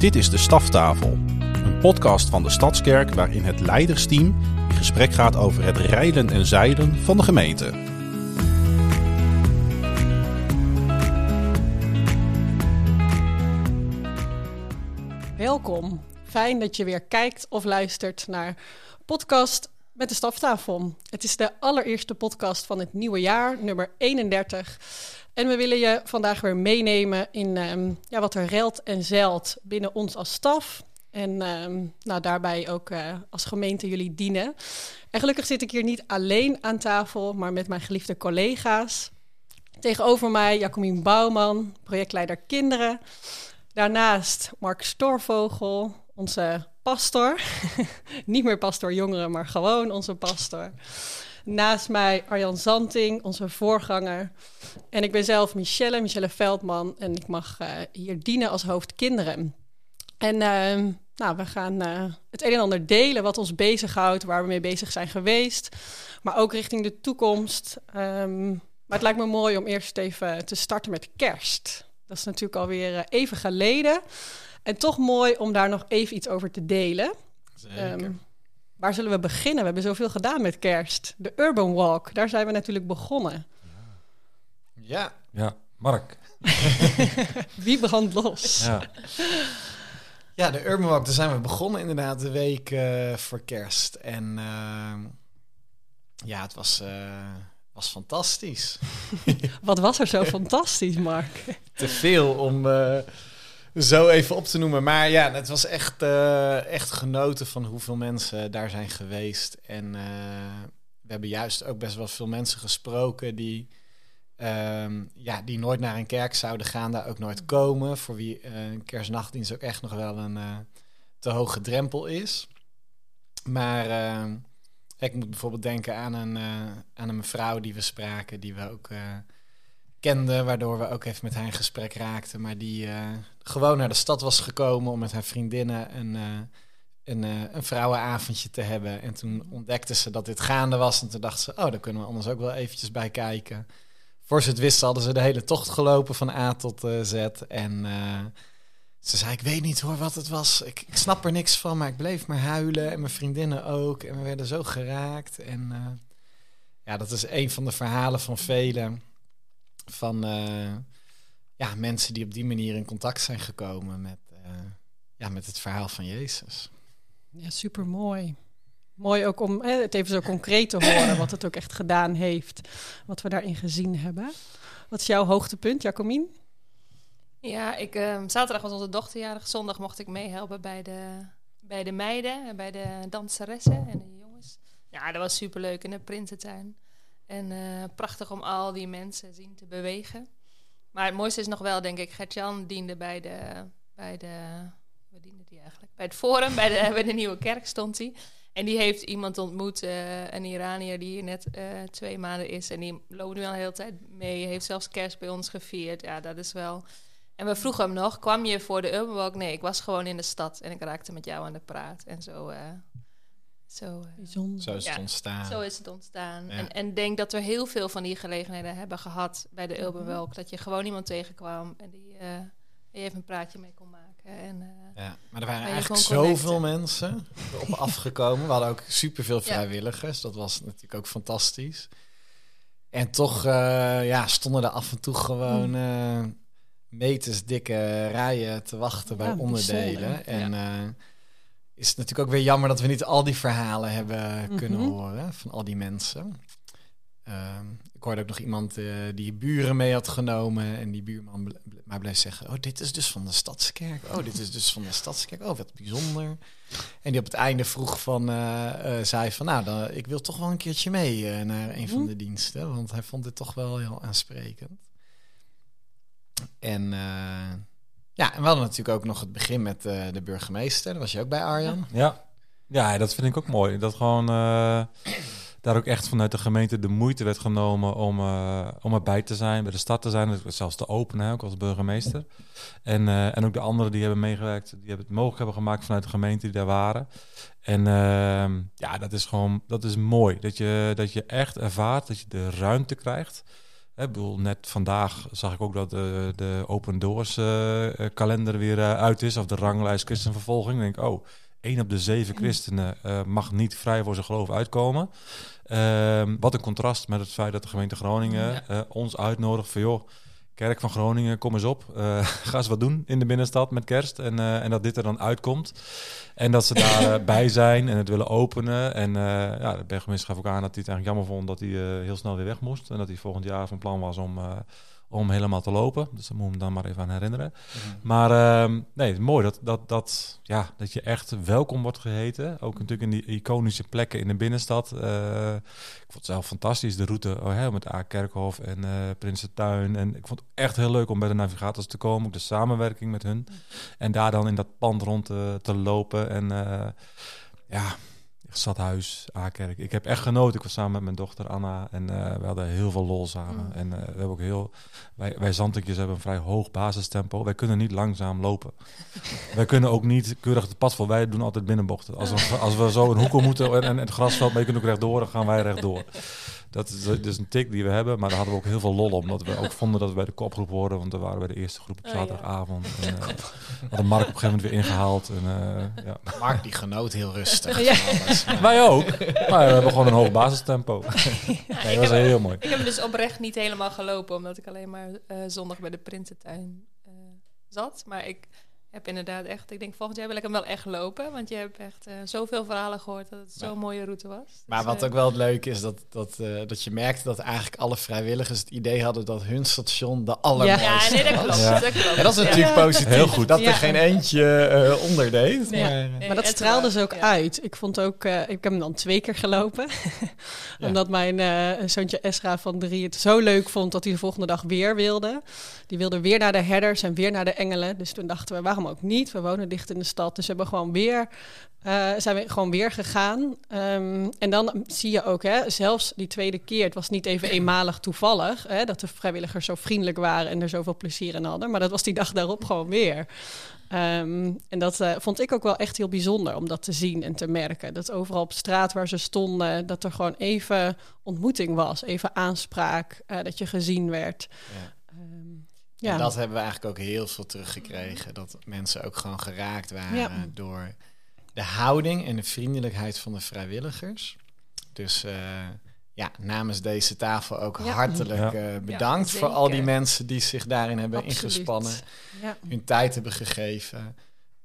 Dit is de Staftafel, een podcast van de Stadskerk waarin het leidersteam in gesprek gaat over het rijden en zeilen van de gemeente. Welkom. Fijn dat je weer kijkt of luistert naar podcast met de staftafel. Het is de allereerste podcast van het nieuwe jaar, nummer 31. En we willen je vandaag weer meenemen in ehm, ja, wat er relt en zeilt binnen ons als staf. En ehm, nou, daarbij ook uh, als gemeente jullie dienen. En gelukkig zit ik hier niet alleen aan tafel, maar met mijn geliefde collega's. Tegenover mij Jacomien Bouwman, projectleider kinderen. Daarnaast Mark Storvogel, onze pastor. Niet meer pastor jongeren, maar gewoon onze pastor. Naast mij Arjan Zanting, onze voorganger. En ik ben zelf Michelle, Michelle Veldman. En ik mag uh, hier dienen als hoofd kinderen. En uh, nou, we gaan uh, het een en ander delen wat ons bezighoudt, waar we mee bezig zijn geweest. Maar ook richting de toekomst. Um, maar het lijkt me mooi om eerst even te starten met kerst. Dat is natuurlijk alweer even geleden. En toch mooi om daar nog even iets over te delen. Um, waar zullen we beginnen? We hebben zoveel gedaan met kerst. De Urban Walk, daar zijn we natuurlijk begonnen. Ja. Ja, Mark. Wie brandt los? Ja. ja, de Urban Walk, daar zijn we begonnen inderdaad de week uh, voor kerst. En uh, ja, het was, uh, was fantastisch. Wat was er zo fantastisch, Mark? Te veel om zo even op te noemen. Maar ja, het was echt, uh, echt genoten van hoeveel mensen daar zijn geweest. En uh, we hebben juist ook best wel veel mensen gesproken die, uh, ja, die nooit naar een kerk zouden gaan, daar ook nooit komen. Voor wie uh, een kerstnachtdienst ook echt nog wel een te hoge drempel is. Maar ik moet bijvoorbeeld denken aan een, aan een mevrouw die we spraken, die we ook waardoor we ook even met haar in gesprek raakten. Maar die uh, gewoon naar de stad was gekomen om met haar vriendinnen een, uh, een, uh, een vrouwenavondje te hebben. En toen ontdekte ze dat dit gaande was. En toen dacht ze, oh, daar kunnen we anders ook wel eventjes bij kijken. Voor ze het wisten hadden ze de hele tocht gelopen van A tot Z. En ze zei, ik weet niet hoor wat het was. Ik, ik, snap er niks van, maar ik bleef maar huilen. En mijn vriendinnen ook. En we werden zo geraakt. En ja, dat is een van de verhalen van velen van uh, ja, mensen die op die manier in contact zijn gekomen met, uh, ja, met het verhaal van Jezus. Ja, super mooi. Mooi ook om hè, het even zo concreet te horen, wat het ook echt gedaan heeft, wat we daarin gezien hebben. Wat is jouw hoogtepunt, Jacomien? Ja, ik, uh, zaterdag was onze dochterjarig, zondag mocht ik meehelpen bij de, bij de meiden en bij de danseressen en de jongens. Ja, dat was superleuk in de Prinsentuin. En uh, prachtig om al die mensen zien te bewegen. Maar het mooiste is nog wel, denk ik, Gertjan diende bij de, bij de, wat diende die eigenlijk? Bij het Forum, bij de, bij de Nieuwe Kerk stond hij. En die heeft iemand ontmoet, uh, een Iranier die hier net uh, twee maanden is. En die loopt nu al de hele tijd mee, heeft zelfs kerst bij ons gevierd. Ja, dat is wel... En we vroegen hem nog, kwam je voor de Urban Walk? Nee, ik was gewoon in de stad en ik raakte met jou aan de praat. En zo... Uh, zo, Bijzonder. zo is het ja, ontstaan. Zo is het ontstaan. Ja. En, en denk dat we heel veel van die gelegenheden hebben gehad bij de Urban Walk. Dat je gewoon iemand tegenkwam en die uh, je even een praatje mee kon maken. En, uh, ja, maar er waren eigenlijk zoveel mensen op afgekomen. We hadden ook superveel vrijwilligers. Dat was natuurlijk ook fantastisch. En toch uh, ja, stonden er af en toe gewoon uh, meters dikke rijen te wachten bij onderdelen. bijzonder. En uh, is het natuurlijk ook weer jammer dat we niet al die verhalen hebben kunnen Mhm. horen van al die mensen. Ehm, ik hoorde ook nog iemand eh, die buren mee had genomen en die buurman ble- maar bleef zeggen: Oh, dit is dus van de stadskerk. Oh, dit is dus van de stadskerk. Oh, wat bijzonder. En die op het einde vroeg van, eh, zei van, nou, dan, ik wil toch wel een keertje mee naar een van Mhm. de diensten, want hij vond dit toch wel heel aansprekend. En uh, ja, en we hadden natuurlijk ook nog het begin met uh, de burgemeester. Daar was je ook bij Arjan. Ja. ja, dat vind ik ook mooi. Dat gewoon uh, daar ook echt vanuit de gemeente de moeite werd genomen om, uh, om erbij te zijn, bij de stad te zijn, zelfs te openen, ook als burgemeester. En, en ook de anderen die hebben meegewerkt, die hebben het mogelijk hebben gemaakt vanuit de gemeente die daar waren. En uh, ja, dat is gewoon, dat is mooi. Dat je, dat je echt ervaart, dat je de ruimte krijgt ik bedoel, net vandaag zag ik ook dat de, de Open Doors eh, eh, kalender weer eh, uit is. Of de ranglijst christenvervolging. Dan denk ik, oh, één op de zeven christenen eh, mag niet vrij voor zijn geloof uitkomen. Ehm, wat een contrast met het feit dat de gemeente Groningen Ja. ons uitnodigt van joh, Kerk van Groningen, kom eens op. Ga eens wat doen in de binnenstad met kerst. En, en dat dit er dan uitkomt. En dat ze daarbij bij zijn en het willen openen. En eh, ja, de burgemeester gaf ook aan dat hij het eigenlijk jammer vond dat hij eh, heel snel weer weg moest. En dat hij volgend jaar van plan was om, eh, om helemaal te lopen. Dus daar moet ik hem dan maar even aan herinneren. Maar ehm, nee, het is mooi dat, dat, dat, ja, dat je echt welkom wordt geheten. Ook natuurlijk in die iconische plekken in de binnenstad. Eh, ik vond het zelf fantastisch, de route oh, hè, met A-Kerkhof en eh Prinsentuin. En ik vond het echt heel leuk om bij de navigators te komen. Ook de samenwerking met hun. En daar dan in dat pand rond te, te lopen. En eh, ja, Stadhuis, A-Kerk. Ik heb echt genoten. Ik was samen met mijn dochter Anna en eh, we hadden heel veel lol samen. Mm. En eh, we hebben ook heel... Wij, wij zandtekjes hebben een vrij hoog basistempo. Wij kunnen niet langzaam lopen. wij kunnen ook niet keurig het pad vol. Wij doen altijd binnenbochten. Als we, als we zo een hoek om moeten en, en het grasveld, maar je kunt ook rechtdoor, dan gaan wij rechtdoor. Dat is dus een tik die we hebben, maar daar hadden we ook heel veel lol om. Omdat we ook vonden dat we bij de kopgroep hoorden, want we waren bij de eerste groep op Oh, zaterdagavond. En, uh, hadden Mark op een gegeven moment weer ingehaald. En, uh, ja. Mark die genoot heel rustig. Ja. van alles, maar- Wij ook. Maar we hebben gewoon een hoog basistempo. Nee, dat was heb- heel mooi. Ik heb dus oprecht niet helemaal gelopen, omdat ik alleen maar eh, zondag bij de Prinsentuin eh, zat. Maar ik heb inderdaad echt, ik denk volgend jaar wil ik hem wel echt lopen. Want je hebt echt eh, zoveel verhalen gehoord dat het zo'n Ja. mooie route was. Maar Dus, wat eh, ook wel het leuke is, dat, dat, eh, dat je merkte dat eigenlijk alle vrijwilligers het idee hadden dat hun station de allermooiste Ja, nee, dat klopt. Ja. Dat klopt. En dat is natuurlijk Ja. positief. Heel goed. Dat Ja. er geen eentje eh onderdeed. Ja. Maar, Nee, Maar dat straalde ze ook ja. uit. Ik vond ook, eh, ik heb hem dan twee keer gelopen. Ja. Omdat mijn eh, zoontje Esra van drie het zo leuk vond dat hij de volgende dag weer wilde. Die wilde weer naar de herders en weer naar de engelen. Dus toen dachten we, waarom ook niet? We wonen dicht in de stad. Dus we hebben gewoon weer, eh, zijn we gewoon weer gegaan. Ehm, en dan zie je ook, hè, zelfs die tweede keer, het was niet even eenmalig toevallig, hè, dat de vrijwilligers zo vriendelijk waren en er zoveel plezier in hadden. Maar dat was die dag daarop gewoon weer. Ehm, en dat eh, vond ik ook wel echt heel bijzonder om dat te zien en te merken. Dat overal op straat waar ze stonden, dat er gewoon even ontmoeting was, even aanspraak, eh, dat je gezien werd. Ja. Ehm, En ja. dat hebben we eigenlijk ook heel veel teruggekregen. Dat mensen ook gewoon geraakt waren Ja. door de houding en de vriendelijkheid van de vrijwilligers. Dus eh, ja, namens deze tafel ook Ja. hartelijk Ja. eh, bedankt Ja, voor al die mensen die zich daarin hebben Absoluut. ingespannen. Ja. hun tijd hebben gegeven.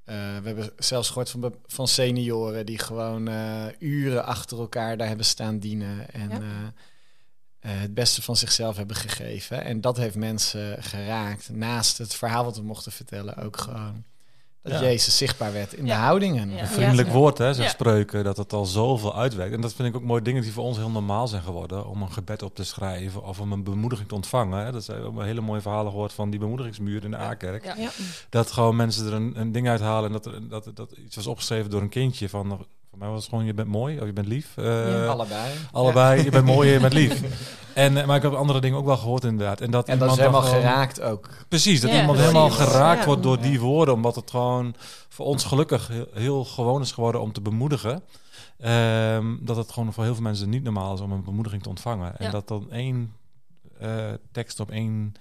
Eh, we hebben zelfs gehoord van, van senioren die gewoon eh, uren achter elkaar daar hebben staan dienen. En Ja. Het beste van zichzelf hebben gegeven. En dat heeft mensen geraakt. Naast het verhaal wat we mochten vertellen, ook gewoon dat Ja. Jezus zichtbaar werd in de houdingen. Ja. Een vriendelijk Ja. woord, hè, Ja. spreuken, dat het al zoveel uitwerkt. En dat vind ik ook mooi dingen die voor ons heel normaal zijn geworden. Om een gebed op te schrijven of om een bemoediging te ontvangen. Hè. Dat zijn ook hele mooie verhalen gehoord van die bemoedigingsmuur in de A-kerk. Ja. Ja. Dat gewoon mensen er een, een ding uithalen en dat, er- dat, dat iets was opgeschreven door een kindje. Van, voor mij was het gewoon je bent mooi of je bent lief. Eh, Ja. Allebei. Allebei, je bent mooi en je bent lief. En, eh, maar ik heb andere dingen ook wel gehoord inderdaad. En dat, En dat is helemaal gewoon- geraakt ook. Precies, dat Ja, iemand precies. helemaal geraakt Ja. wordt door Ja. die woorden. Omdat het gewoon voor ons gelukkig heel, heel gewoon is geworden om te bemoedigen. Ehm, dat het gewoon voor heel veel mensen niet normaal is om een bemoediging te ontvangen. En Ja. dat dan één eh, tekst op één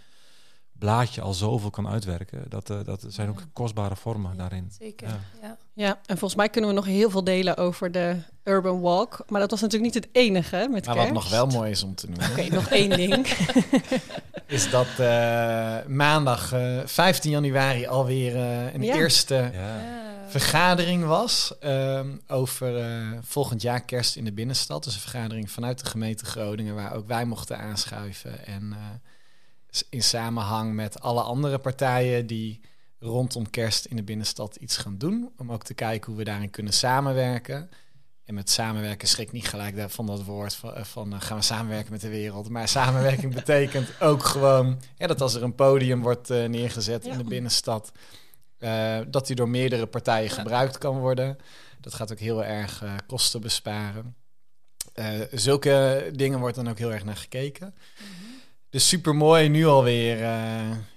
blaadje al zoveel kan uitwerken. Dat, dat zijn ook kostbare vormen Ja, daarin. Zeker, Ja. Ja. en volgens mij kunnen we nog heel veel delen over de Urban Walk. Maar dat was natuurlijk niet het enige met Maar wat kerst. nog wel mooi is om te noemen, Oké, nog één ding. is dat eh, maandag eh, 15 januari alweer eh, een Ja. eerste Ja. Vergadering was ehm, over eh, volgend jaar kerst in de binnenstad. Dus een vergadering vanuit de gemeente Groningen waar ook wij mochten aanschuiven. En eh, in samenhang met alle andere partijen die rondom kerst in de binnenstad iets gaan doen. Om ook te kijken hoe we daarin kunnen samenwerken. En met samenwerken schrik niet gelijk van dat woord van, eh, van eh, gaan we samenwerken met de wereld. Maar samenwerking betekent ook gewoon ja, dat als er een podium wordt eh, neergezet Ja. in de binnenstad, dat die door meerdere partijen Ja. gebruikt kan worden. Dat gaat ook heel erg kosten besparen. Zulke dingen wordt dan ook heel erg naar gekeken. Dus super mooi nu alweer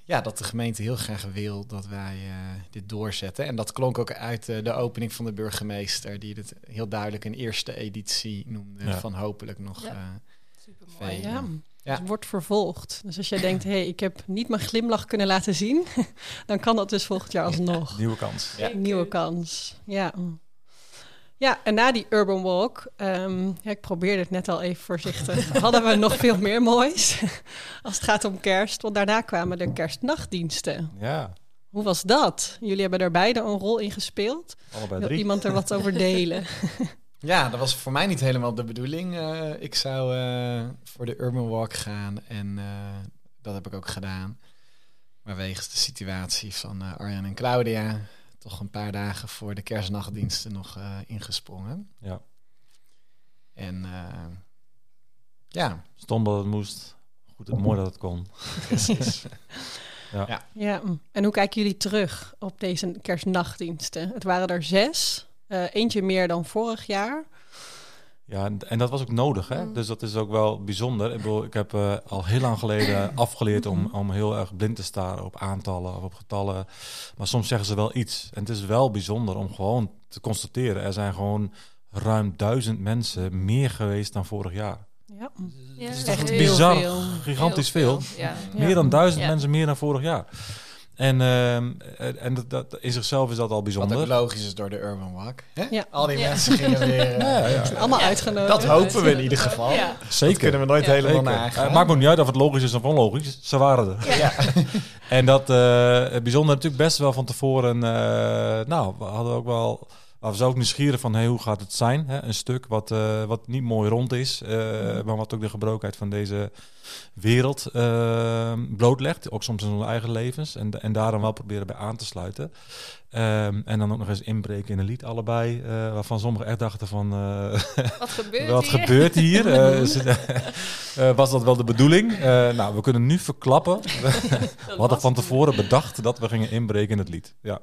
ja, dat de gemeente heel graag wil dat wij eh, dit doorzetten. En dat klonk ook uit eh, de opening van de burgemeester, die het heel duidelijk een eerste editie noemde. Ja. Van hopelijk nog Ja. eh, Supermooi. Ja. Ja. Dus wordt vervolgd. Dus als jij denkt, hé, hey, ik heb niet mijn glimlach kunnen laten zien, dan kan dat dus volgend jaar alsnog. Nieuwe kans. Ja. Nieuwe kans. Ja. Ja, en na die Urban Walk, ehm, ja, ik probeerde het net al even voorzichtig, hadden we nog veel meer moois als het gaat om kerst. Want daarna kwamen de kerstnachtdiensten. Ja, Hoe was dat? Jullie hebben er beide een rol in gespeeld. allebei Wil drie. iemand er wat over delen? Ja, dat was voor mij niet helemaal de bedoeling. Eh, ik zou eh, voor de Urban Walk gaan en eh, dat heb ik ook gedaan. Maar wegens de situatie van eh, Arjan en Claudia, toch een paar dagen voor de kerstnachtdiensten nog eh, ingesprongen. Ja. En eh, ja, Stom dat het moest. Goed, mooi dat het kon. precies. Ja, en hoe kijken jullie terug op deze kerstnachtdiensten? Het waren er zes, eh, eentje meer dan vorig jaar. Ja, en- dat was ook nodig, hè? Mm. Dus dat is ook wel bijzonder. Ik bedoel, ik heb eh, al heel lang geleden afgeleerd om, om heel erg blind te staren op aantallen of op getallen. Maar soms zeggen ze wel iets. En het is wel bijzonder om gewoon te constateren. Er zijn gewoon ruim duizend mensen meer geweest dan vorig jaar. Ja, Ja, Het is echt bizar, veel. gigantisch Heel veel. Ja. Ja. Meer dan duizend Ja. mensen meer dan vorig jaar. En, ehm, en dat, dat, in zichzelf is dat al Wat bijzonder. ook logisch is door de Urban Walk. Hè? Ja. Al die Ja. mensen gingen weer... eh, Ja, ja. allemaal uitgenodigd. Dat hopen we in ieder geval. Ja. Dat Zeker. kunnen we nooit Ja. helemaal Zeker. nagaan. Eh, Het maakt me ook niet uit of het logisch is of onlogisch. Ze waren er. Ja. En dat eh, het bijzonder natuurlijk best wel van tevoren. eh, nou, we hadden ook wel. Waren ook nieuwsgierig van hey, hoe gaat het zijn? Hè? Een stuk wat, eh, wat niet mooi rond is, eh, maar wat ook de gebrokenheid van deze wereld eh, blootlegt. Ook soms in onze eigen levens. En, en daar dan wel proberen bij aan te sluiten. Ehm, en dan ook nog eens inbreken in een lied allebei. eh, waarvan sommigen echt dachten van... eh, Wat gebeurt wat hier? gebeurt hier? Eh, was dat wel de bedoeling? Nou, we kunnen nu verklappen. We hadden van tevoren bedacht dat we gingen inbreken in het lied. Ja.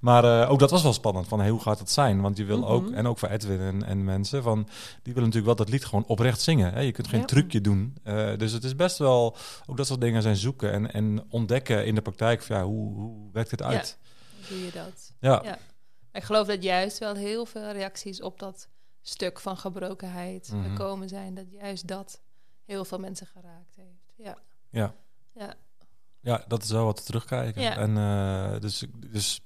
Maar ook dat was wel spannend. Van hey, hoe gaat het zijn? Want je wil Mhm. ook, en ook voor Edwin en, en mensen, van, die willen natuurlijk wel dat lied gewoon oprecht zingen. Hè? Je kunt geen Ja. trucje doen. Dus het is best wel, ook dat soort dingen zijn zoeken en, en ontdekken in de praktijk. Van, ja, hoe, hoe werkt het uit? Hoe doe je dat? Ja, Ja. Ik geloof dat juist wel heel veel reacties op dat stuk van gebrokenheid Mhm. gekomen zijn. Dat juist dat heel veel mensen geraakt heeft. Ja. Ja. Ja. Ja, dat is wel wat te terugkijken. Ja. En eh, dus, dus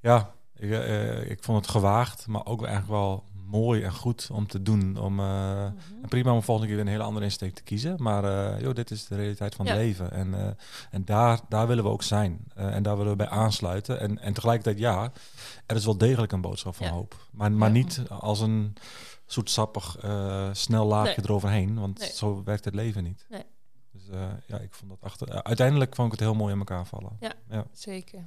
ja, ik, eh, ik vond het gewaagd, maar ook eigenlijk wel mooi en goed om te doen. Om, Mhm. en prima om volgende keer weer een hele andere insteek te kiezen. Maar eh, joh, dit is de realiteit van het Ja. leven. En, eh, en daar, daar willen we ook zijn. En daar willen we bij aansluiten. En, en tegelijkertijd, ja, er is wel degelijk een boodschap van Ja. hoop. Maar, maar Ja. niet als een zoetsappig, snel laagje Nee. eroverheen. Want Nee. zo werkt het leven niet. Nee. Dus ja, ik vond dat achter. uiteindelijk vond ik het heel mooi in elkaar vallen. Zeker.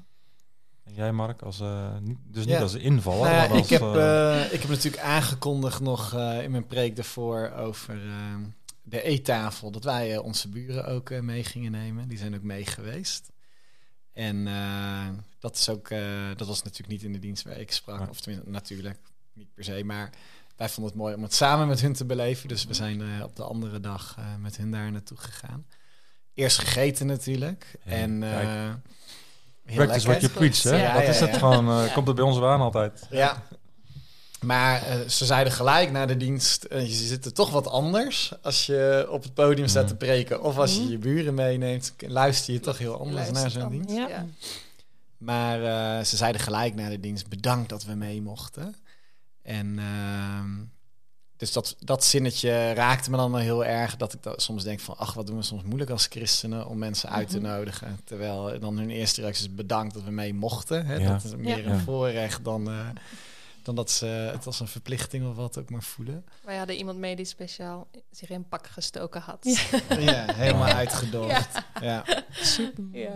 En jij, Mark, als, eh, niet, dus niet Ja. als invaller. Nou ja, maar als, ik, heb, eh, eh, ik heb natuurlijk aangekondigd nog in mijn preek daarvoor over eh, de eettafel. Dat wij onze buren ook mee gingen nemen. Die zijn ook mee geweest. En dat, is ook, dat was natuurlijk niet in de dienst waar ik sprak. Of tenminste, natuurlijk niet per se. Maar wij vonden het mooi om het samen met hun te beleven. Dus we zijn eh, op de andere dag met hun daar naartoe gegaan. Eerst gegeten natuurlijk. En Practice what you preach, hè? Ja, dat ja, is het gewoon. eh, Ja. Komt het bij ons aan altijd. Ja. Maar eh, ze zeiden gelijk na de dienst, eh, je zit er toch wat anders als je op het podium staat te Mhm. preken. Of als je Mhm. je buren meeneemt, luister je toch heel anders naar zo'n dienst. Ja. Ja. Maar eh, ze zeiden gelijk na de dienst, bedankt dat we mee mochten. En ehm, dus dat, dat zinnetje raakte me dan wel heel erg. Dat ik dan soms denk van, ach, wat doen we soms moeilijk als christenen om mensen uit te Mhm. nodigen. Terwijl dan hun eerste reactie is bedankt dat we mee mochten. Hè? Ja. Dat is meer Ja. een voorrecht dan, eh, dan dat ze het als een verplichting of wat ook maar voelen. Wij hadden iemand mee die speciaal zich in pak gestoken had. Ja. Ja, helemaal uitgedoofd. Ja. Super. Ja.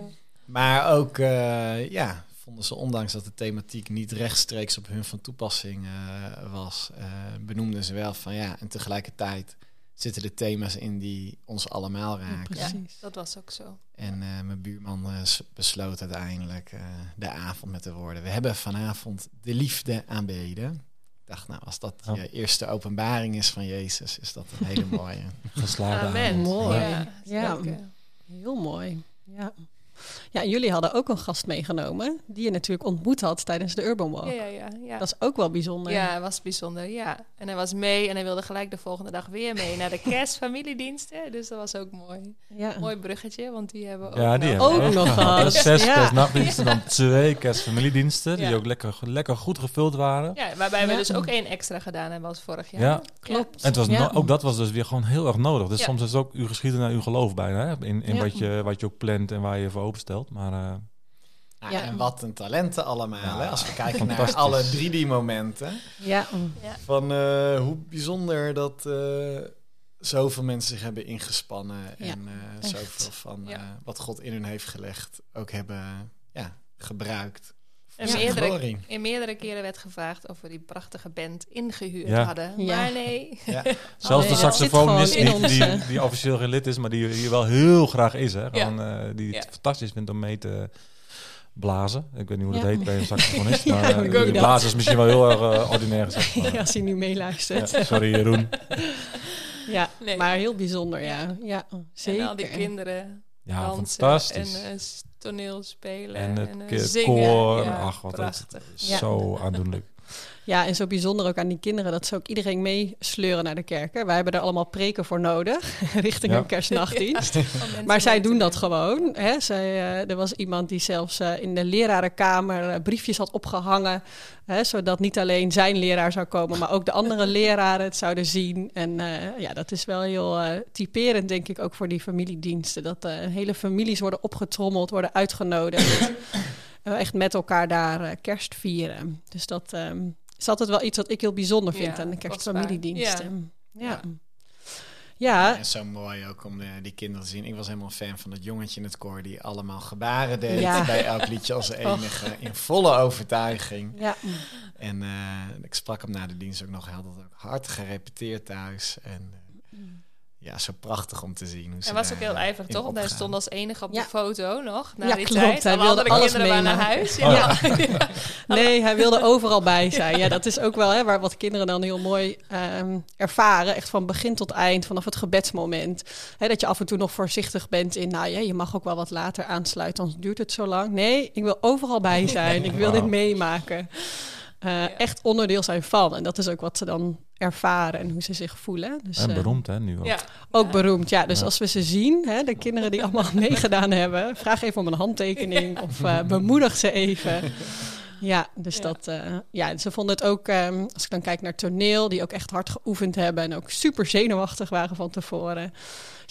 Maar ook, eh, ja, vonden ze ondanks dat de thematiek niet rechtstreeks op hun van toepassing eh, was, eh, benoemden ze wel van ja, en tegelijkertijd zitten er thema's in die ons allemaal raken. Ja, Precies. dat was ook zo. En eh, mijn buurman eh, besloot uiteindelijk eh, de avond met de woorden: We hebben vanavond de liefde aanbeden. Ik dacht, nou, als dat Ja. je eerste openbaring is van Jezus, is dat een hele mooie. Geslaagde Amen. avond. Mooi. Ja, Ja. Heel mooi. Ja. Ja, en jullie hadden ook een gast meegenomen die je natuurlijk ontmoet had tijdens de Urban Walk. Ja, ja, ja. ja. Dat is ook wel bijzonder. Ja, het was bijzonder, ja. En hij was mee en hij wilde gelijk de volgende dag weer mee naar de kerstfamiliediensten. Dus dat was ook mooi. Ja. Mooi bruggetje, want die hebben ook Ja, die nog. hebben Ook nog gehad. Zes Ja. kerstnachtdiensten, dan twee kerstfamiliediensten. Die Ja. ook lekker, lekker goed gevuld waren. Ja, waarbij we dus ook één extra gedaan hebben als vorig jaar. Ja. Klopt. En het was no- ook dat was dus weer gewoon heel erg nodig. Dus Ja. soms is het ook uw geschiedenis naar uw geloof bijna. Hè? In, in Ja. wat, je, wat je ook plant en waar je voor openstelt. Maar eh, Ja. En wat een talenten allemaal. Ja, hè? Als we kijken naar alle 3D-momenten. Ja. Van eh, hoe bijzonder dat eh, zoveel mensen zich hebben ingespannen. Ja, en eh, zoveel van Ja. eh, wat God in hun heeft gelegd ook hebben ja, gebruikt. En meerdere, in meerdere keren werd gevraagd of we die prachtige band ingehuurd Ja. hadden. Ja. Maar nee. Ja. zelfs de saxofonist die, die, die officieel geen lid is, maar die hier wel heel graag is. Hè? Gewoon, eh, die het Ja. fantastisch vindt om mee te blazen. Ik weet niet hoe dat Ja. heet bij een saxofonist. Maar eh, die niet. blazen is misschien wel heel erg eh, ordinair gezegd. als hij nu meeluistert. ja, sorry Jeroen. Ja, Nee. maar heel bijzonder, ja. Ja, zeker. En al die kinderen Ja, dansen fantastisch. en eh, toneel spelen En het eh, koor. Ja, Ach, wat dat- prachtig. Ja. Zo aandoenlijk. Ja, en zo bijzonder ook aan die kinderen dat ze ook iedereen meesleuren naar de kerk. Hè. Wij hebben er allemaal preken voor nodig, richting Ja. een kerstnachtdienst. Maar zij doen dat gewoon. Hè. Zij, eh, er was iemand die zelfs eh, in de lerarenkamer eh, briefjes had opgehangen. Hè, zodat niet alleen zijn leraar zou komen, maar ook de andere leraren het zouden zien. En eh, ja, dat is wel heel eh, typerend, denk ik, ook voor die familiediensten. Dat eh, hele families worden opgetrommeld, worden uitgenodigd. Echt met elkaar daar kerst vieren. Dus dat ehm, is altijd wel iets wat ik heel bijzonder vind Ja, aan de kostbaar. kerstfamiliediensten. Ja. Ja. Ja. En zo mooi ook om de, die kinderen te zien. Ik was helemaal fan van dat jongetje in het koor die allemaal gebaren deed Ja. bij elk liedje als enige. In volle overtuiging. ja. En eh, ik sprak hem na de dienst ook nog. Hij had het ook hard gerepeteerd thuis. En eh, ja, zo prachtig om te zien. Hoe ze Hij was ook heel eh, ijverig, toch? Want hij stond als enige op Ja. de foto nog. Na Ja, die klopt. tijd. Hij wilde andere alles kinderen waren naar huis. Oh, Ja. Nee, hij wilde overal bij zijn. Ja, dat is ook wel hè, waar wat kinderen dan heel mooi ehm, ervaren. Echt van begin tot eind, vanaf het gebedsmoment. Hè, dat je af en toe nog voorzichtig bent in, nou ja, je mag ook wel wat later aansluiten, anders duurt het zo lang. Nee, ik wil overal bij zijn. Ik wil dit meemaken. Eh, Echt onderdeel zijn van. En dat is ook wat ze dan ervaren en hoe ze zich voelen. Dus, En eh, beroemd hè, nu ook. Ja. ook beroemd, ja. Dus Ja. als we ze zien, hè, de kinderen die allemaal meegedaan hebben, vraag even om een handtekening of eh, bemoedig ze even. Ja, dus Ja. dat, eh, ja, ze vonden het ook, ehm, als ik dan kijk naar toneel, die ook echt hard geoefend hebben en ook super zenuwachtig waren van tevoren.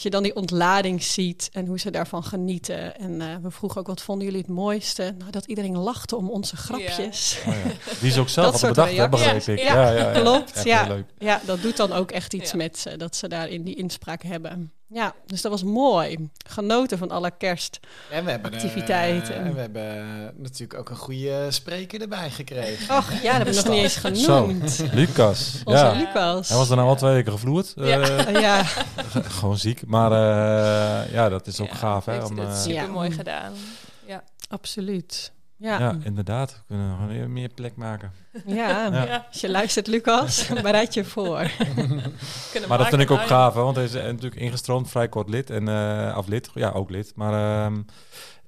Als je dan die ontlading ziet en hoe ze daarvan genieten. En eh, we vroegen ook, wat vonden jullie het mooiste? Nou, dat iedereen lachte om onze grapjes. Oh, ja. Die ze ook zelf Dat bedacht, hè, begreep ik. Ja, Ja, ja, ja. klopt, ja. Ja, dat doet dan ook echt iets Ja. met ze, dat ze daarin die inspraak hebben. Ja, dus dat was mooi. Genoten van alle kerst. En we hebben, er, activiteiten. eh, en we hebben natuurlijk ook een goede spreker erbij gekregen. Och, ja, dat hebben we nog niet eens Zo, genoemd. Lucas. Onze Ja. Lucas. Hij was daarna al twee weken gevloerd. Ja. Eh, ja, gewoon ziek. Maar eh, ja, dat is ook Ja, gaaf. Hè, heeft om, het eh, super mooi gedaan. Ja. absoluut. Ja. Ja, ja. inderdaad. We kunnen gewoon meer plek maken. ja. Ja. als je luistert, Lucas, bereid je voor. Kunnen Maar dat vind ik ook gaaf, hè, want hij is eh, natuurlijk ingestroomd, vrij kort lid. En, eh of lid, ja, ook lid. Maar ehm,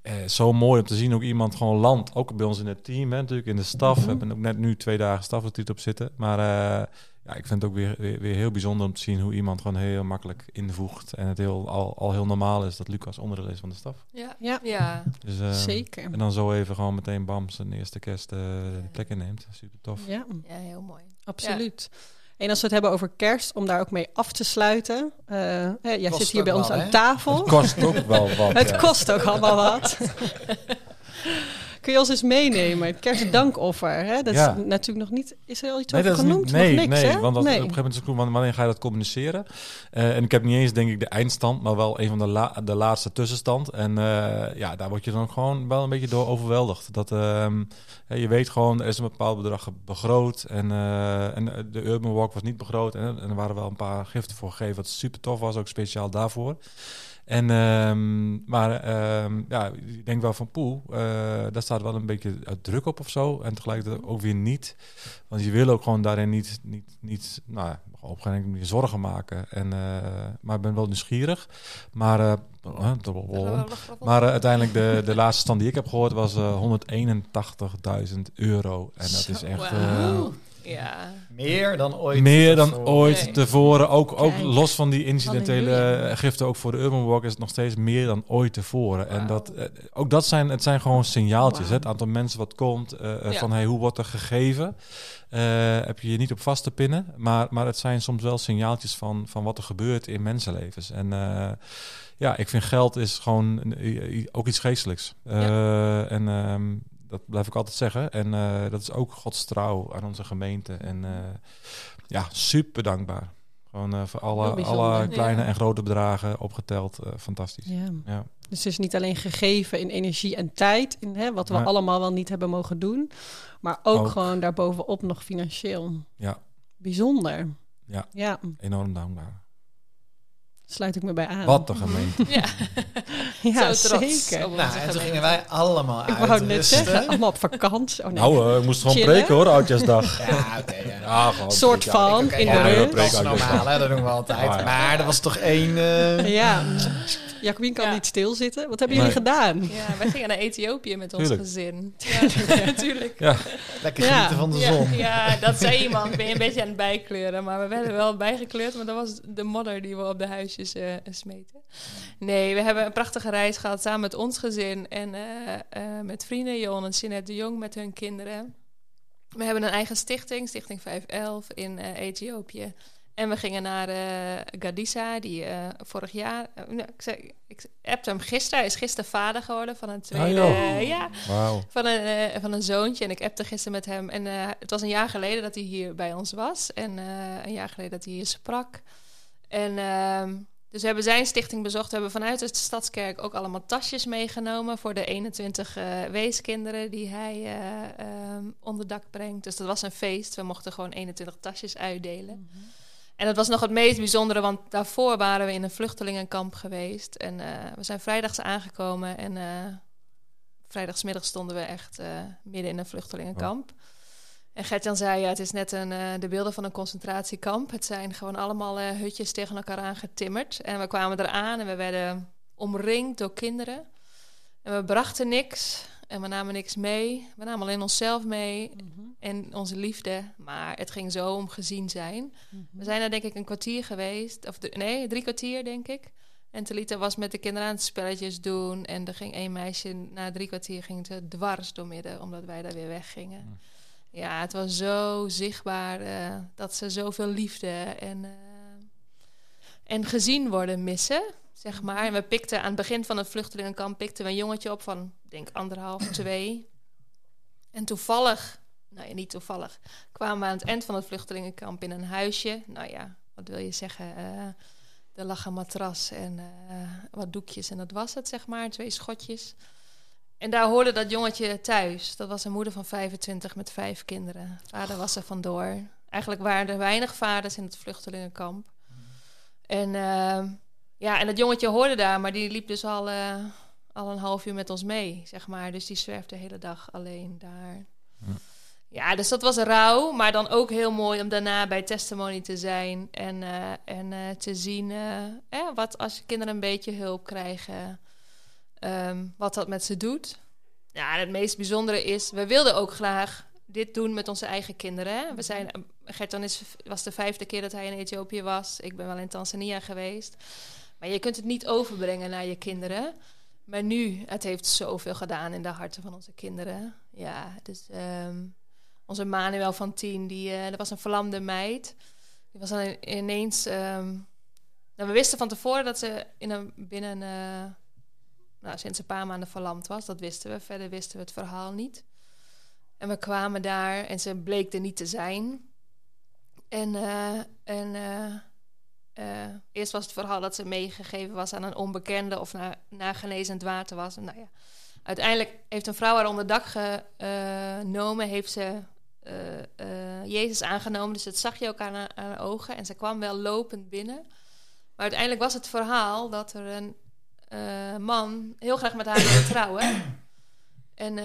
eh, zo mooi om te zien ook iemand gewoon land. Ook bij ons in het team, hè, natuurlijk in de staf. Mhm. We hebben ook net nu twee dagen stafretreat op zitten. Maar eh, ja, ik vind het ook weer, weer, weer heel bijzonder om te zien hoe iemand gewoon heel makkelijk invoegt. En het heel, al, al heel normaal is dat Lucas onderdeel is van de staf. Ja. Ja, ja. Dus, eh, zeker. En dan zo even gewoon meteen bam zijn eerste kerst eh, de plek inneemt. Super tof. Ja, Ja, heel mooi. absoluut. En als we het hebben over kerst, om daar ook mee af te sluiten. eh, hè, jij Kost zit hier bij ons wel, aan tafel. Het kost ook wel wat. Het kost ook allemaal wat. Kun je ons eens meenemen? Het kerstdankoffer. Hè? Dat Ja. is natuurlijk nog niet. Is er al iets Nee, over genoemd? niet, nee, niks, nee, hè? want dat, nee. op een gegeven moment is het wanneer ga je dat communiceren? Eh, en ik heb niet eens, denk ik, de eindstand, maar wel een van de, la- de laatste tussenstand. En eh, ja, daar word je dan gewoon wel een beetje door overweldigd. Dat, ehm, je weet gewoon, er is een bepaald bedrag begroot. En, eh, en de Urban Walk was niet begroot. En, en er waren wel een paar giften voor gegeven, wat super tof was, ook speciaal daarvoor. En, ehm, maar ehm, ja, ik denk wel van poeh, eh, daar staat wel een beetje eh, druk op of zo. En tegelijkertijd ook weer niet. Want je wil ook gewoon daarin niet, niet, niet nou, ja, op geen enkele manier zorgen maken. En, eh, maar ik ben wel nieuwsgierig. Maar, uh, maar uiteindelijk de, de laatste stand die ik heb gehoord was uh, 181.000 euro. En dat is echt... Wow. Ja. Meer dan ooit. Meer dan tevoren. ooit Nee. tevoren. Ook, ook Kijk. los van die incidentele giften, ook voor de Urban Walk is het nog steeds meer dan ooit tevoren. En dat, eh, ook dat zijn, het zijn gewoon signaaltjes. Hè? Het aantal mensen wat komt, eh, eh, Ja. van hey, hoe wordt er gegeven? Eh, heb je je niet op vast te pinnen. Maar, maar het zijn soms wel signaaltjes van, van wat er gebeurt in mensenlevens. En eh, ja, ik vind geld is gewoon ook iets geestelijks. Eh, En ehm, dat blijf ik altijd zeggen. En eh, dat is ook Gods trouw aan onze gemeente. En eh, ja, super dankbaar. Gewoon eh, voor alle, alle kleine Ja. en grote bedragen opgeteld. fantastisch. Ja. Ja. Dus het is niet alleen gegeven in energie en tijd, in, hè, wat we allemaal wel niet hebben mogen doen, maar ook, Ook. gewoon daarbovenop nog financieel. Ja. Bijzonder. Ja. Ja, Enorm dankbaar. Sluit ik me bij aan. Wat een gemeente. Ja, Ja, zo trots zeker. Nou, en toen gingen wij allemaal Ik wou net zeggen, allemaal op vakantie. Oh, nee. Nou, eh, ik moest gewoon Chillen? preken hoor, oudjasdag. Ja, oké. ja. Ja, soort van, in ja, de dat is uit, normaal, hè? dat doen we altijd. Maar er was toch één... eh, Ja, Jacqueline kan Ja. niet stilzitten. Wat hebben Nee. jullie gedaan? Ja, wij gingen naar Ethiopië met ons Tuurlijk. gezin. Ja, natuurlijk. Ja, Lekker Ja. genieten van de zon. ja, dat zei iemand. Ben je een beetje aan het bijkleuren. Maar we werden wel bijgekleurd. Maar dat was de modder die we op de huisjes eh, smeten. Nee, we hebben een prachtige reis gehad samen met ons gezin. En eh, eh, met vrienden, Jon en Jeanette de Jong met hun kinderen. We hebben een eigen stichting, Stichting 511 in eh, Ethiopië. En we gingen naar eh Gadissa, die eh, vorig jaar... eh, nou, ik, zei, ik appte hem gisteren. Hij is gisteren vader geworden van een tweede... joh. ja, wauw. van een, van een zoontje. En ik appte gisteren met hem. En eh, het was een jaar geleden dat hij hier bij ons was. En eh, een jaar geleden dat hij hier sprak. En ehm, dus we hebben zijn stichting bezocht. We hebben vanuit de Stadskerk ook allemaal tasjes meegenomen... voor de 21 eh, weeskinderen die hij ehm, onder dak brengt. Dus dat was een feest. We mochten gewoon 21 tasjes uitdelen. En dat was nog het meest bijzondere, want daarvoor waren we in een vluchtelingenkamp geweest. En eh, we zijn vrijdags aangekomen en eh, vrijdagsmiddag stonden we echt eh, midden in een vluchtelingenkamp. En Gertjan zei, ja, het is net een, de beelden van een concentratiekamp. Het zijn gewoon allemaal hutjes tegen elkaar aangetimmerd. En we kwamen eraan en we werden omringd door kinderen. En we brachten niks en we namen niks mee. We namen alleen onszelf mee en onze liefde. Maar het ging zo om gezien zijn. We zijn daar denk ik een kwartier geweest. Of nee, drie kwartier denk ik. En Talita was met de kinderen aan het spelletjes doen. En er ging één meisje, na drie kwartier ging ze dwars doormidden. Omdat wij daar weer weggingen. Ja, het was zo zichtbaar eh, dat ze zoveel liefde en, eh, en gezien worden missen. Zeg maar. En we pikten aan het begin van het vluchtelingenkamp pikten we een jongetje op van, ik denk anderhalf, twee. En toevallig, nou ja, niet toevallig, kwamen we aan het eind van het vluchtelingenkamp in een huisje. Nou ja, wat wil je zeggen? eh, er lag een matras en eh, wat doekjes en dat was het, zeg maar. Twee schotjes. En daar hoorde dat jongetje thuis. Dat was een moeder van 25 met vijf kinderen. Vader was er vandoor. Eigenlijk waren er weinig vaders in het vluchtelingenkamp. En eh, ja, en dat jongetje hoorde daar, maar die liep dus al, eh, al een half uur met ons mee, zeg maar. Dus die zwerfde de hele dag alleen daar. Ja. Ja, dus dat was rauw, maar dan ook heel mooi om daarna bij testimony te zijn en, eh, en eh, te zien eh, wat als je kinderen een beetje hulp krijgen, ehm, wat dat met ze doet. Ja, het meest bijzondere is, we wilden ook graag dit doen met onze eigen kinderen. Hè? We zijn, Gertan is, was de vijfde keer dat hij in Ethiopië was. Ik ben wel in Tanzania geweest. Maar je kunt het niet overbrengen naar je kinderen. Maar nu, het heeft zoveel gedaan in de harten van onze kinderen. Ja, dus ehm, onze Manuel van tien, die, eh dat was een verlamde meid. Die was dan ineens... ehm, nou, we wisten van tevoren dat ze in een, binnen... eh, nou, sinds een paar maanden verlamd was. Dat wisten we. Verder wisten we het verhaal niet. En we kwamen daar en ze bleek er niet te zijn. En, eh, en eh, eerst was het verhaal dat ze meegegeven was aan een onbekende of naar, genezend water was. Nou ja, uiteindelijk heeft een vrouw haar onder dak genomen, heeft ze eh, eh, Jezus aangenomen. Dus dat zag je ook aan haar, ogen. En ze kwam wel lopend binnen. Maar uiteindelijk was het verhaal dat er een man heel graag met haar wilde trouwen. En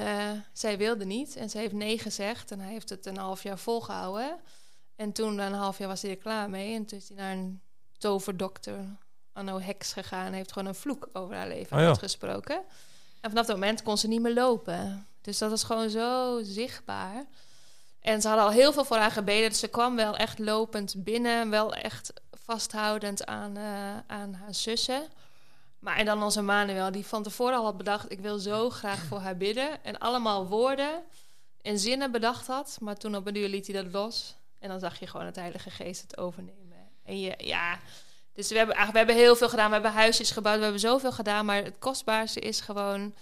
zij wilde niet. En ze heeft nee gezegd. En hij heeft het een half jaar volgehouden. En toen, na een half jaar, was hij er klaar mee. En toen is hij naar een toverdokter, Anno Hex, gegaan. Heeft gewoon een vloek over haar leven Oh ja. uitgesproken. En vanaf dat moment kon ze niet meer lopen. Dus dat was gewoon zo zichtbaar. En ze hadden al heel veel voor haar gebeden. Dus ze kwam wel echt lopend binnen. Wel echt vasthoudend aan, eh, aan haar zussen. Maar en dan onze Manuel, die van tevoren al had bedacht... ik wil zo graag voor haar bidden. En allemaal woorden en zinnen bedacht had. Maar toen op een duur liet hij dat los. En dan zag je gewoon het Heilige Geest het overnemen. En je, ja... Dus we hebben, eigenlijk, we hebben heel veel gedaan. We hebben huisjes gebouwd. We hebben zoveel gedaan. Maar het kostbaarste is gewoon...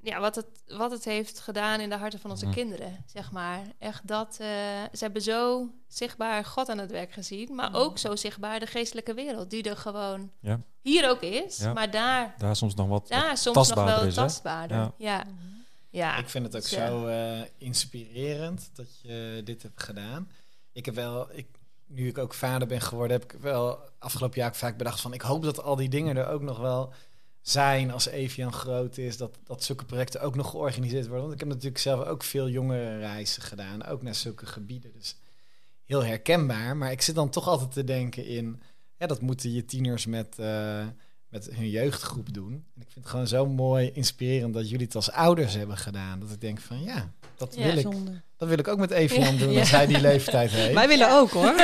Ja, wat het, wat het heeft gedaan in de harten van onze Mhm. kinderen, zeg maar. Echt dat... eh, ze hebben zo zichtbaar God aan het werk gezien. Maar Mhm. ook zo zichtbaar de geestelijke wereld. Die er gewoon Ja. hier ook is. Ja. Maar daar, Daar soms nog wat, daar wat soms nog wel is, hè? tastbaarder. Ja. Ja. Ja. Ik vind het ook dus, zo eh, inspirerend dat je dit hebt gedaan. Ik heb wel, ik, nu ik ook vader ben geworden, heb ik wel afgelopen jaar vaak bedacht van... ik hoop dat al die dingen er ook nog wel zijn als Evian groot is. Dat, dat zulke projecten ook nog georganiseerd worden. Want ik heb natuurlijk zelf ook veel jongere reizen gedaan. Ook naar zulke gebieden. Dus heel herkenbaar. Maar ik zit dan toch altijd te denken in... Dat moeten je tieners met, eh, met hun jeugdgroep doen. En ik vind het gewoon zo mooi, inspirerend dat jullie het als ouders hebben gedaan. Dat ik denk van ja, dat, Ja. wil, ik, dat wil ik ook met Evian Ja. doen Ja. als hij die leeftijd heeft. Wij willen ook hoor.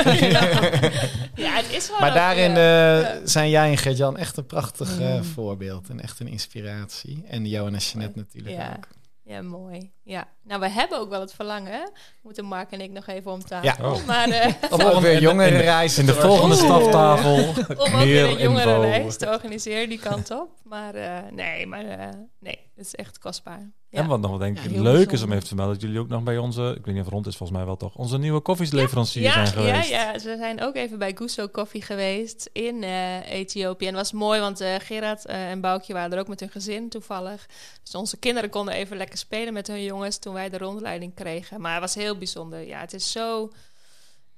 ja, het is Maar ook, daarin ja. eh, zijn jij en Gert-Jan echt een prachtig eh, Ja. voorbeeld en echt een inspiratie. En Johan en Jeanette natuurlijk Ja. ook. Ja, mooi. Ja. Nou, we hebben ook wel het verlangen. hè? Moeten Mark en ik nog even om tafel. Ja. Oh. Maar eh, Om ook weer jongere reizen In de te volgende Oeh. staftafel om ook weer meer een jongere info. reis te organiseren die kant op. Maar eh, nee, maar eh, nee, het is echt kostbaar. En wat nog wel denk ik leuk is om even te melden, dat jullie ook nog bij onze, ik weet niet of rond is volgens mij wel toch, onze nieuwe koffieleverancier ja, zijn geweest. Ja, ja, ze zijn ook even bij Gusto Coffee geweest in eh, Ethiopië. En het was mooi, want eh, Gerard eh, en Boukje waren er ook met hun gezin toevallig. Dus onze kinderen konden even lekker spelen met hun jongens toen wij de rondleiding kregen. Maar het was heel bijzonder. Ja, het is zo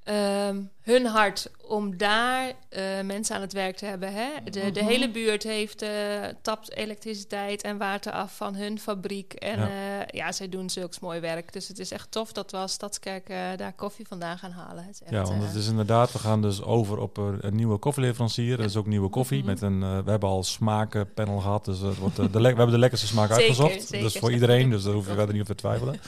ehm, hun hart om daar eh, mensen aan het werk te hebben. Hè? De, de Mhm. hele buurt heeft, eh, tapt elektriciteit en water af van hun fabriek. En Ja. ja, ja zij doen zulks mooi werk. Dus het is echt tof dat we als Stadskerk eh, daar koffie vandaan gaan halen. Het is echt, Ja, want eh, het is inderdaad, we gaan dus over op een, nieuwe koffieleverancier. Er is ook nieuwe koffie Mhm. met een, eh, we hebben al smakenpanel gehad, dus het wordt, eh, de we hebben de lekkerste smaak Zeker, uitgezocht. zeker. Dus voor iedereen, dus daar hoef je verder niet op te twijfelen.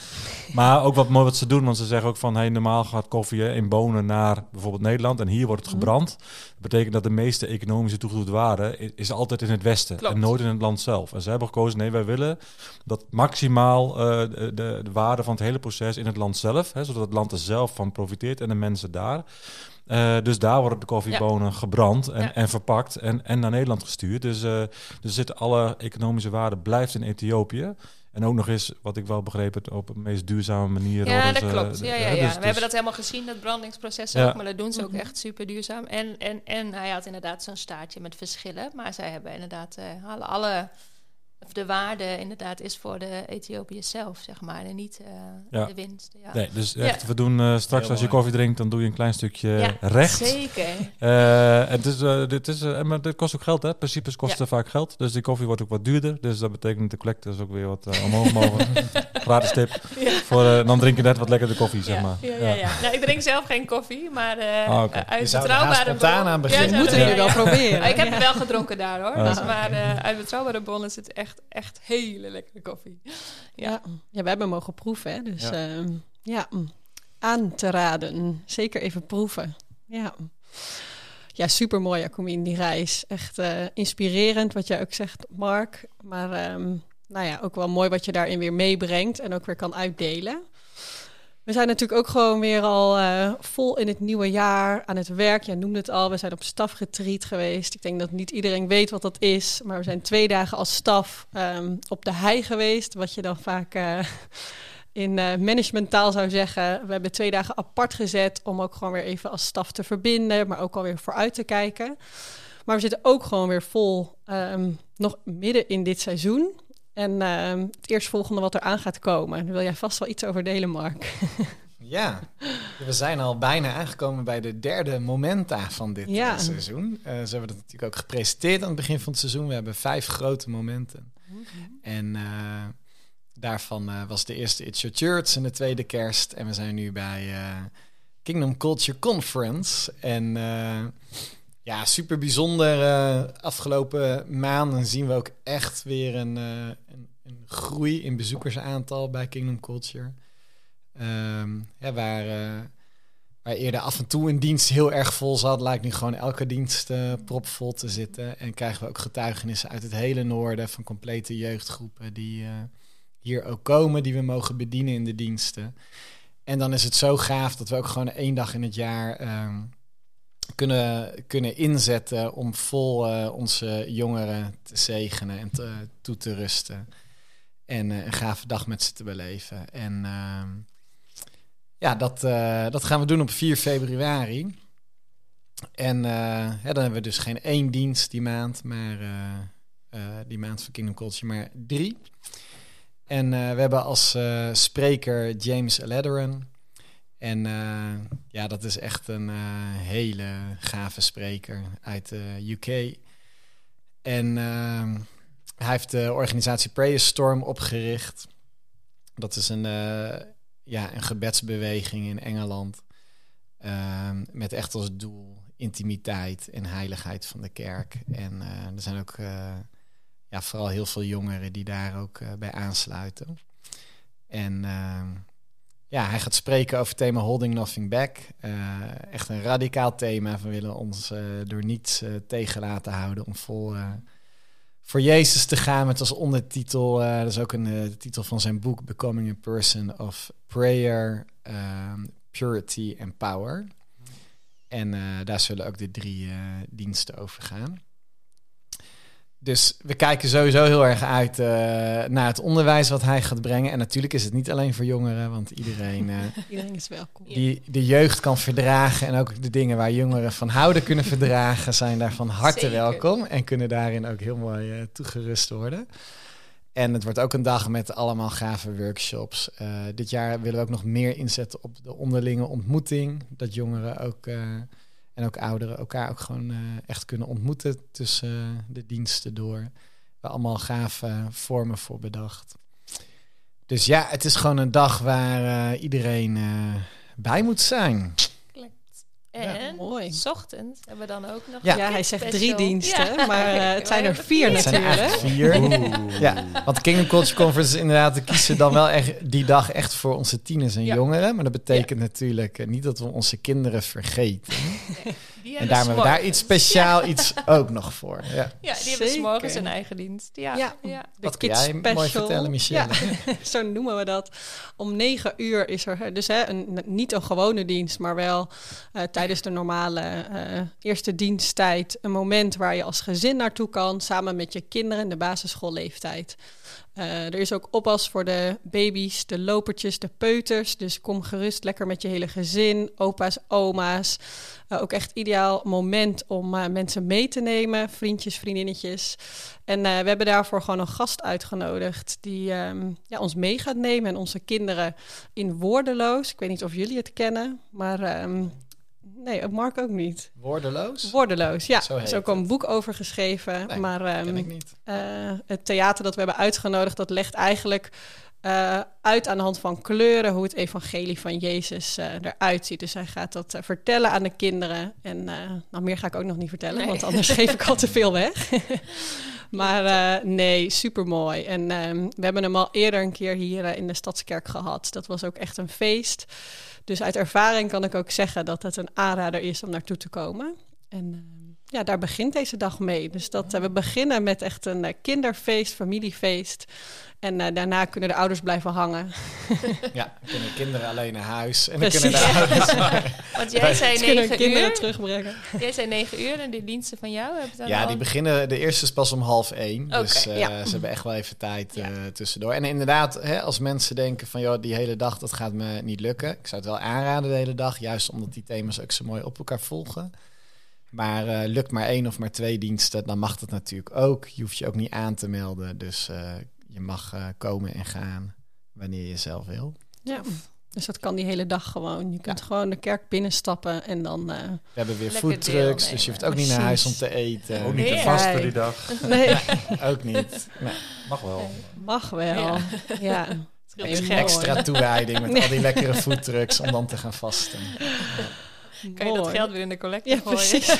Maar ook wat mooi wat ze doen, want ze zeggen ook van, hey, normaal gaat koffie in bonen naar bijvoorbeeld Nederland en hier wordt het Mhm. gebrand. Dat betekent dat de meeste economische toegevoegde waarde is altijd in het westen Klopt. en nooit in het land zelf. En ze hebben gekozen, nee, wij willen dat maximaal eh, de, de, de waarde van het hele proces in het land zelf, hè, zodat het land er zelf van profiteert en de mensen daar. Eh, dus daar worden de koffiebonen gebrand en, Ja. en verpakt en, en naar Nederland gestuurd. Dus, eh dus zit alle economische waarde blijft in Ethiopië. En ook nog eens, wat ik wel begrepen, het op een meest duurzame manier. Ja, dat ze- klopt. Ja, ja, hè, ja. dus- we dus- hebben dat helemaal gezien, dat brandingsproces Ja. ook. Maar dat doen ze ook Mhm. echt super duurzaam. En, en, en hij had inderdaad zo'n staartje met verschillen. Maar zij hebben inderdaad eh, halen alle... Of de waarde inderdaad is voor de Ethiopiërs zelf, zeg maar. En niet eh, Ja. de winst. Ja, Nee, dus Ja. echt, we doen eh, straks Heel als je koffie drinkt, dan doe je een klein stukje Ja, recht. Zeker. Eh, en het is, eh, dit is, maar dit kost ook geld, hè? Principes kosten Ja. vaak geld. Dus die koffie wordt ook wat duurder. Dus dat betekent dat de collectors ook weer wat omhoog mogen. Gratis tip. Ja. Voor, dan drink je net wat lekkerder koffie, zeg ja, maar. Ja, ja, ja. Nou, ik drink zelf geen koffie, maar eh Ah, eh, uit er betrouwbare spontaan bron- aan beginnen. Ja, Moeten jullie wel proberen. Ik heb het wel gedronken daar hoor. Dus, maar eh, uit betrouwbare bronnen is het echt, echt hele lekkere koffie. Ja. Ja. we hebben mogen proeven. Hè? Dus Ja. ja, ja mm, aan te raden. Zeker even proeven. Ja, ja super mooi, Jacomien, die reis. Echt eh, inspirerend, wat jij ook zegt, Mark. Maar ehm, nou ja, ook wel mooi wat je daarin weer meebrengt en ook weer kan uitdelen. We zijn natuurlijk ook gewoon weer al eh, vol in het nieuwe jaar aan het werk. Jij noemde het al, we zijn op stafgetreat geweest. Ik denk dat niet iedereen weet wat dat is. Maar we zijn twee dagen als staf ehm, op de hei geweest. Wat je dan vaak eh, in eh, managementtaal zou zeggen. We hebben twee dagen apart gezet om ook gewoon weer even als staf te verbinden. Maar ook alweer vooruit te kijken. Maar we zitten ook gewoon weer vol ehm, nog midden in dit seizoen. En ehm, het eerstvolgende wat er aan gaat komen. Daar wil jij vast wel iets over delen, Mark. Ja, we zijn al bijna aangekomen bij de derde momenta van dit Ja. eh, seizoen. Eh, zo hebben dat natuurlijk ook gepresenteerd aan het begin van het seizoen. We hebben vijf grote momenten. En eh, daarvan was de eerste It's Your Church en de tweede kerst. En we zijn nu bij Kingdom Culture Conference. En ja, super bijzonder. eh, afgelopen maanden zien we ook echt weer een, eh, een, een groei in bezoekersaantal bij Kingdom Culture. Ehm, ja, waar, eh, waar eerder af en toe een dienst heel erg vol zat, lijkt nu gewoon elke dienst propvol te zitten. En krijgen we ook getuigenissen uit het hele noorden van complete jeugdgroepen die hier ook komen, die we mogen bedienen in de diensten. En dan is het zo gaaf dat we ook gewoon één dag in het jaar ehm, kunnen, kunnen inzetten om vol eh, onze jongeren te zegenen en te, toe te rusten. En eh, een gave dag met ze te beleven. En ehm, ja, dat, eh, dat gaan we doen op 4 februari. En dan hebben we dus geen één dienst die maand, maar die maand van Kingdom Culture, maar drie. En we hebben als spreker James Lederan. En eh, ja, dat is echt een eh, hele gave spreker uit de UK. En ehm, hij heeft de organisatie Prayer Storm opgericht. Dat is een, eh, ja, een gebedsbeweging in Engeland. Ehm, met echt als doel intimiteit en heiligheid van de kerk. En eh, er zijn ook eh, ja, vooral heel veel jongeren die daar ook eh, bij aansluiten. En ehm, ja, hij gaat spreken over het thema Holding Nothing Back. Eh, echt een radicaal thema. We willen ons eh, door niets eh, tegen laten houden om vol voor Jezus te gaan. Met als ondertitel, dat is ook een titel van zijn boek, Becoming a Person of Prayer, ehm, Purity and Power. En eh, daar zullen ook de drie diensten over gaan. Dus we kijken sowieso heel erg uit eh, naar het onderwijs wat hij gaat brengen. En natuurlijk is het niet alleen voor jongeren, want iedereen eh, Iedereen is welkom. die de jeugd kan verdragen en ook de dingen waar jongeren van houden kunnen verdragen, zijn daar van harte Zeker. welkom en kunnen daarin ook heel mooi eh, toegerust worden. En het wordt ook een dag met allemaal gave workshops. Dit jaar willen we ook nog meer inzetten op de onderlinge ontmoeting. Dat jongeren ook en ook ouderen elkaar ook gewoon eh, echt kunnen ontmoeten tussen eh, de diensten door. We allemaal gave vormen voor bedacht. Dus ja, het is gewoon een dag waar eh, iedereen eh, bij moet zijn. En mooi. s ochtends hebben we dan ook nog... Ja. Ja, hij zegt Special. drie diensten, Ja. maar eh, het zijn er vier Het zijn er natuurlijk. eigenlijk vier. Ja, want de Kingdom Culture Conference is inderdaad, we kiezen dan wel echt die dag echt voor onze tieners en Ja. jongeren. Maar dat betekent natuurlijk eh, niet dat we onze kinderen vergeten. En daarom hebben we daar iets speciaal iets ook nog voor. Ja. Ja, die hebben s'morgens een eigen dienst. Ja, Ja. ja. De Wat kun jij mooi Special. vertellen, Michelle? Ja, zo noemen we dat. Om negen uur is er dus hè, een, niet een gewone dienst, maar wel eh, tijdens de normale eh, eerste diensttijd een moment waar je als gezin naartoe kan, samen met je kinderen in de basisschoolleeftijd. Eh, er is ook oppas voor de baby's, de lopertjes, de peuters. Dus kom gerust lekker met je hele gezin, opa's, oma's. Eh, ook echt ideaal moment om eh, mensen mee te nemen, vriendjes, vriendinnetjes. En we hebben daarvoor gewoon een gast uitgenodigd die ehm, ja, ons mee gaat nemen en onze kinderen in Woordeloos. Ik weet niet of jullie het kennen, maar ehm, nee, Mark ook niet. Woordeloos? Woordeloos, ja. Zo is ook een boek over geschreven. Nee, maar ehm, ik niet. eh, het theater dat we hebben uitgenodigd, dat legt eigenlijk eh, uit aan de hand van kleuren hoe het evangelie van Jezus eh, eruit ziet. Dus hij gaat dat eh, vertellen aan de kinderen. En nou, meer ga ik ook nog niet vertellen, Nee. want anders geef ik al te veel weg. maar nee, super mooi. En ehm, we hebben hem al eerder een keer hier in de Stadskerk gehad. Dat was ook echt een feest. Dus uit ervaring kan ik ook zeggen dat het een aanrader is om naartoe te komen. En ehm, ja, daar begint deze dag mee. Dus dat, we beginnen met echt een kinderfeest, familiefeest. En eh, daarna kunnen de ouders blijven hangen. Ja, dan kunnen kinderen alleen naar huis. En dan Precies. kunnen de ouders... Want jij zei negen kinderen uur. terugbrengen. Jij zei negen uur en die diensten van jou hebben dan Ja, al- die beginnen, de eerste is pas om half één. Oké, dus eh, ja. ze hebben echt wel even tijd Ja. eh, tussendoor. En inderdaad, hè, als mensen denken van... joh, die hele dag, dat gaat me niet lukken. Ik zou het wel aanraden de hele dag. Juist omdat die thema's ook zo mooi op elkaar volgen. Maar eh, lukt maar één of maar twee diensten, dan mag dat natuurlijk ook. Je hoeft je ook niet aan te melden. Dus eh, je mag eh, komen en gaan wanneer je zelf wil. Ja. Dus dat kan die hele dag gewoon. Je kunt gewoon de kerk binnenstappen en dan... eh, We hebben weer foodtrucks, dus je hoeft ook niet naar huis om te eten. Ook niet te Nee. vasten die dag. nee, Ook niet. Nee. Mag wel. mag wel. Ja. Geld. Extra toewijding met al die lekkere foodtrucks om dan te gaan vasten. Kan je dat geld weer in de collecte Ja, gooien? precies.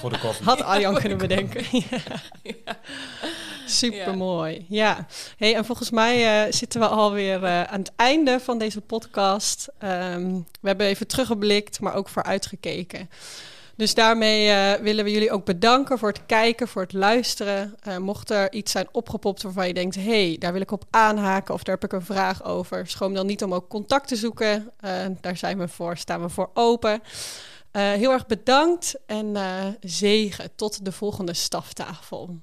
Voor de koffie. Had Arjan kunnen bedenken. Ja. Super mooi. Ja. Hey, en volgens mij eh, zitten we alweer eh aan het einde van deze podcast. Ehm, we hebben even teruggeblikt, maar ook vooruitgekeken. Dus daarmee eh, willen we jullie ook bedanken voor het kijken, voor het luisteren. Mocht er iets zijn opgepopt waarvan je denkt: hey, daar wil ik op aanhaken of daar heb ik een vraag over, schroom dan niet om ook contact te zoeken. Daar zijn we voor, staan we voor open. Heel erg bedankt en zegen tot de volgende staftafel.